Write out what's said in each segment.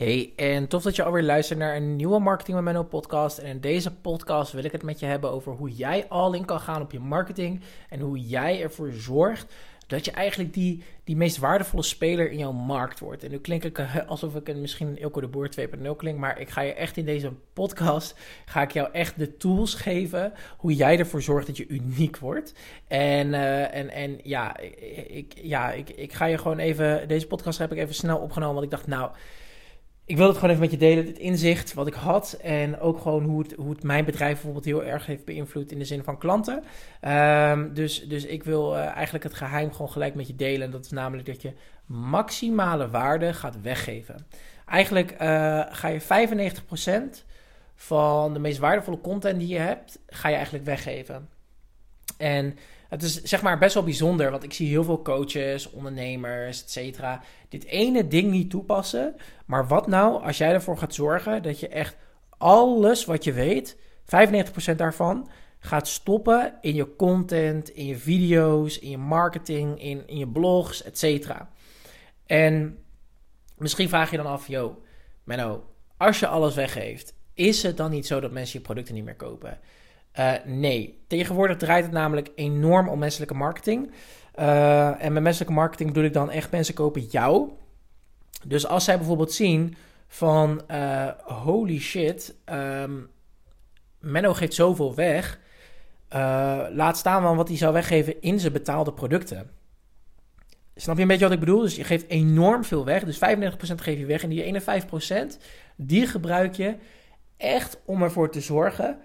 Hey, en tof dat je alweer luistert naar een nieuwe Marketing met Menno podcast. En in deze podcast wil ik het met je hebben over hoe jij al in kan gaan op je marketing. En hoe jij ervoor zorgt dat je eigenlijk die, die meest waardevolle speler in jouw markt wordt. En nu klink ik eh, alsof ik een, misschien een Ilko de Boer 2.0 klink, maar ik ga je echt in deze podcast, ga ik jou echt de tools geven hoe jij ervoor zorgt dat je uniek wordt. En, uh, en, en ja, ik, ja ik, ik ga je gewoon even, deze podcast heb ik even snel opgenomen, want ik dacht nou ik wil het gewoon even met je delen, het inzicht wat ik had. En ook gewoon hoe het, hoe het mijn bedrijf bijvoorbeeld heel erg heeft beïnvloed in de zin van klanten. Um, dus, dus ik wil uh, eigenlijk het geheim gewoon gelijk met je delen. En dat is namelijk dat je maximale waarde gaat weggeven. Eigenlijk uh, ga je 95% van de meest waardevolle content die je hebt, ga je eigenlijk weggeven. En het is zeg maar best wel bijzonder, want ik zie heel veel coaches, ondernemers, et cetera, dit ene ding niet toepassen. Maar wat nou als jij ervoor gaat zorgen dat je echt alles wat je weet, 95% daarvan, gaat stoppen in je content, in je video's, in je marketing, in, in je blogs, et cetera. En misschien vraag je dan af, yo, Menno, als je alles weggeeft, is het dan niet zo dat mensen je producten niet meer kopen? Uh, nee, tegenwoordig draait het namelijk enorm om menselijke marketing. Uh, en met menselijke marketing bedoel ik dan echt mensen kopen jou. Dus als zij bijvoorbeeld zien van uh, holy shit, um, Menno geeft zoveel weg. laat staan van wat hij zou weggeven in zijn betaalde producten. Snap je een beetje wat ik bedoel? Dus je geeft enorm veel weg. Dus 95% geef je weg. En die 51% die gebruik je echt om ervoor te zorgen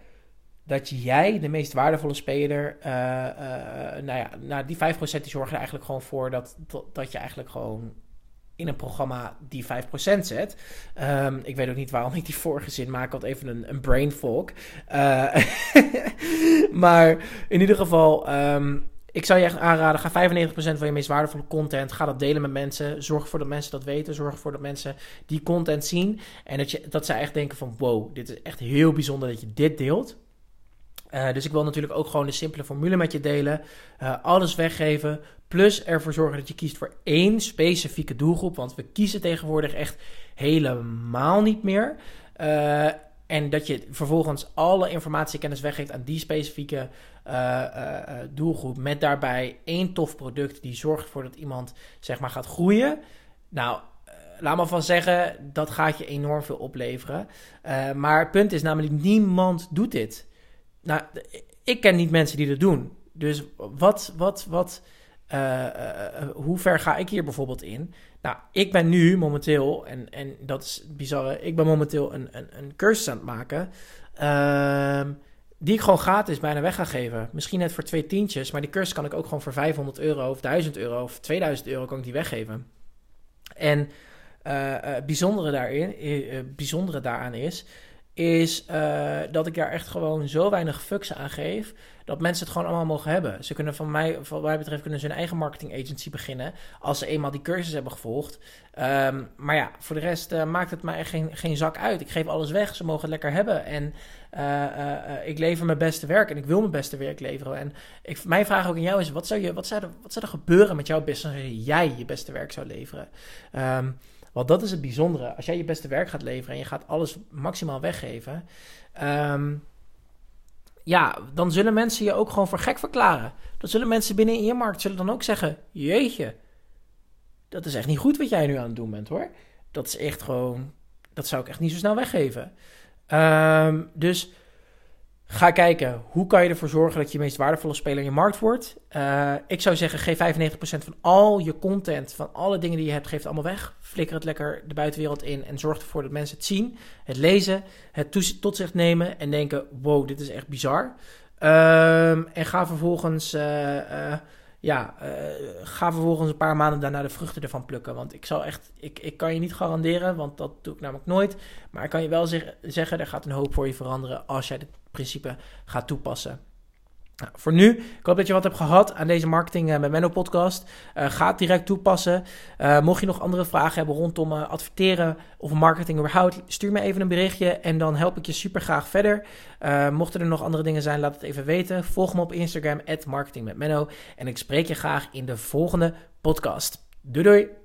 dat jij de meest waardevolle speler, uh, uh, nou ja, nou die 5% die zorgen er eigenlijk gewoon voor dat, dat, je eigenlijk gewoon in een programma die 5% zet. Um, ik weet ook niet waarom ik die vorige zin maak, want even een, een brain fog. Uh, maar in ieder geval, um, ik zou je echt aanraden, ga 95% van je meest waardevolle content, ga dat delen met mensen. Zorg ervoor dat mensen dat weten. Zorg ervoor dat mensen die content zien. En dat, je, dat zij echt denken van, wow, dit is echt heel bijzonder dat je dit deelt. Uh, dus ik wil natuurlijk ook gewoon de simpele formule met je delen. Uh, alles weggeven. Plus ervoor zorgen dat je kiest voor één specifieke doelgroep. Want we kiezen tegenwoordig echt helemaal niet meer. Uh, en dat je vervolgens alle informatie kennis weggeeft aan die specifieke doelgroep. Met daarbij één tof product die zorgt ervoor dat iemand zeg maar gaat groeien. Nou, laat me van zeggen, dat gaat je enorm veel opleveren. maar het punt is namelijk, niemand doet dit. Nou, ik ken niet mensen die dat doen. Dus wat, wat, wat, uh, uh, hoe ver ga ik hier bijvoorbeeld in? Nou, ik ben nu momenteel, en, en dat is bizarre, ik ben momenteel een, een, een cursus aan het maken. Uh, die ik gewoon gratis bijna weg ga geven. Misschien net voor twee tientjes, maar die cursus kan ik ook gewoon voor 500 euro of 1000 euro of 2000 euro kan ik die weggeven. En het bijzondere, daarin, bijzondere daaraan is is uh, dat ik daar echt gewoon zo weinig fucks aan geef. Dat mensen het gewoon allemaal mogen hebben. Ze kunnen van mij, wat mij betreft, kunnen ze hun eigen marketing agency beginnen. Als ze eenmaal die cursus hebben gevolgd. Um, maar ja, voor de rest uh, maakt het mij geen, geen zak uit. Ik geef alles weg. Ze mogen het lekker hebben. En uh, ik lever mijn beste werk. En ik wil mijn beste werk leveren. En ik, mijn vraag ook aan jou is: wat zou, je, wat zou, er, wat zou er gebeuren met jouw business als jij je beste werk zou leveren? Um, want dat is het bijzondere. Als jij je beste werk gaat leveren en je gaat alles maximaal weggeven. Um, ja, dan zullen mensen je ook gewoon voor gek verklaren. Dan zullen mensen binnen in je markt zullen dan ook zeggen: Jeetje, dat is echt niet goed wat jij nu aan het doen bent hoor. Dat is echt gewoon, dat zou ik echt niet zo snel weggeven. Um, dus Ga kijken hoe kan je ervoor zorgen dat je meest waardevolle speler in je markt wordt. Uh, ik zou zeggen, geef 95% van al je content, van alle dingen die je hebt, geef het allemaal weg. Flikker het lekker de buitenwereld in en zorg ervoor dat mensen het zien, het lezen, het tot zich nemen en denken: wow, dit is echt bizar. Um, en ga vervolgens uh, uh, ja, uh, ga vervolgens een paar maanden daarna de vruchten ervan plukken. Want ik zal echt, ik, ik kan je niet garanderen, want dat doe ik namelijk nooit. Maar ik kan je wel zeg, zeggen, er gaat een hoop voor je veranderen als jij dit principe gaat toepassen. Nou, voor nu, ik hoop dat je wat hebt gehad aan deze Marketing uh, met Menno podcast. Uh, ga het direct toepassen. Uh, mocht je nog andere vragen hebben rondom adverteren of marketing überhaupt, stuur me even een berichtje en dan help ik je super graag verder. mochten er nog andere dingen zijn, laat het even weten. Volg me op Instagram, marketing met Menno. En ik spreek je graag in de volgende podcast. Doei doei!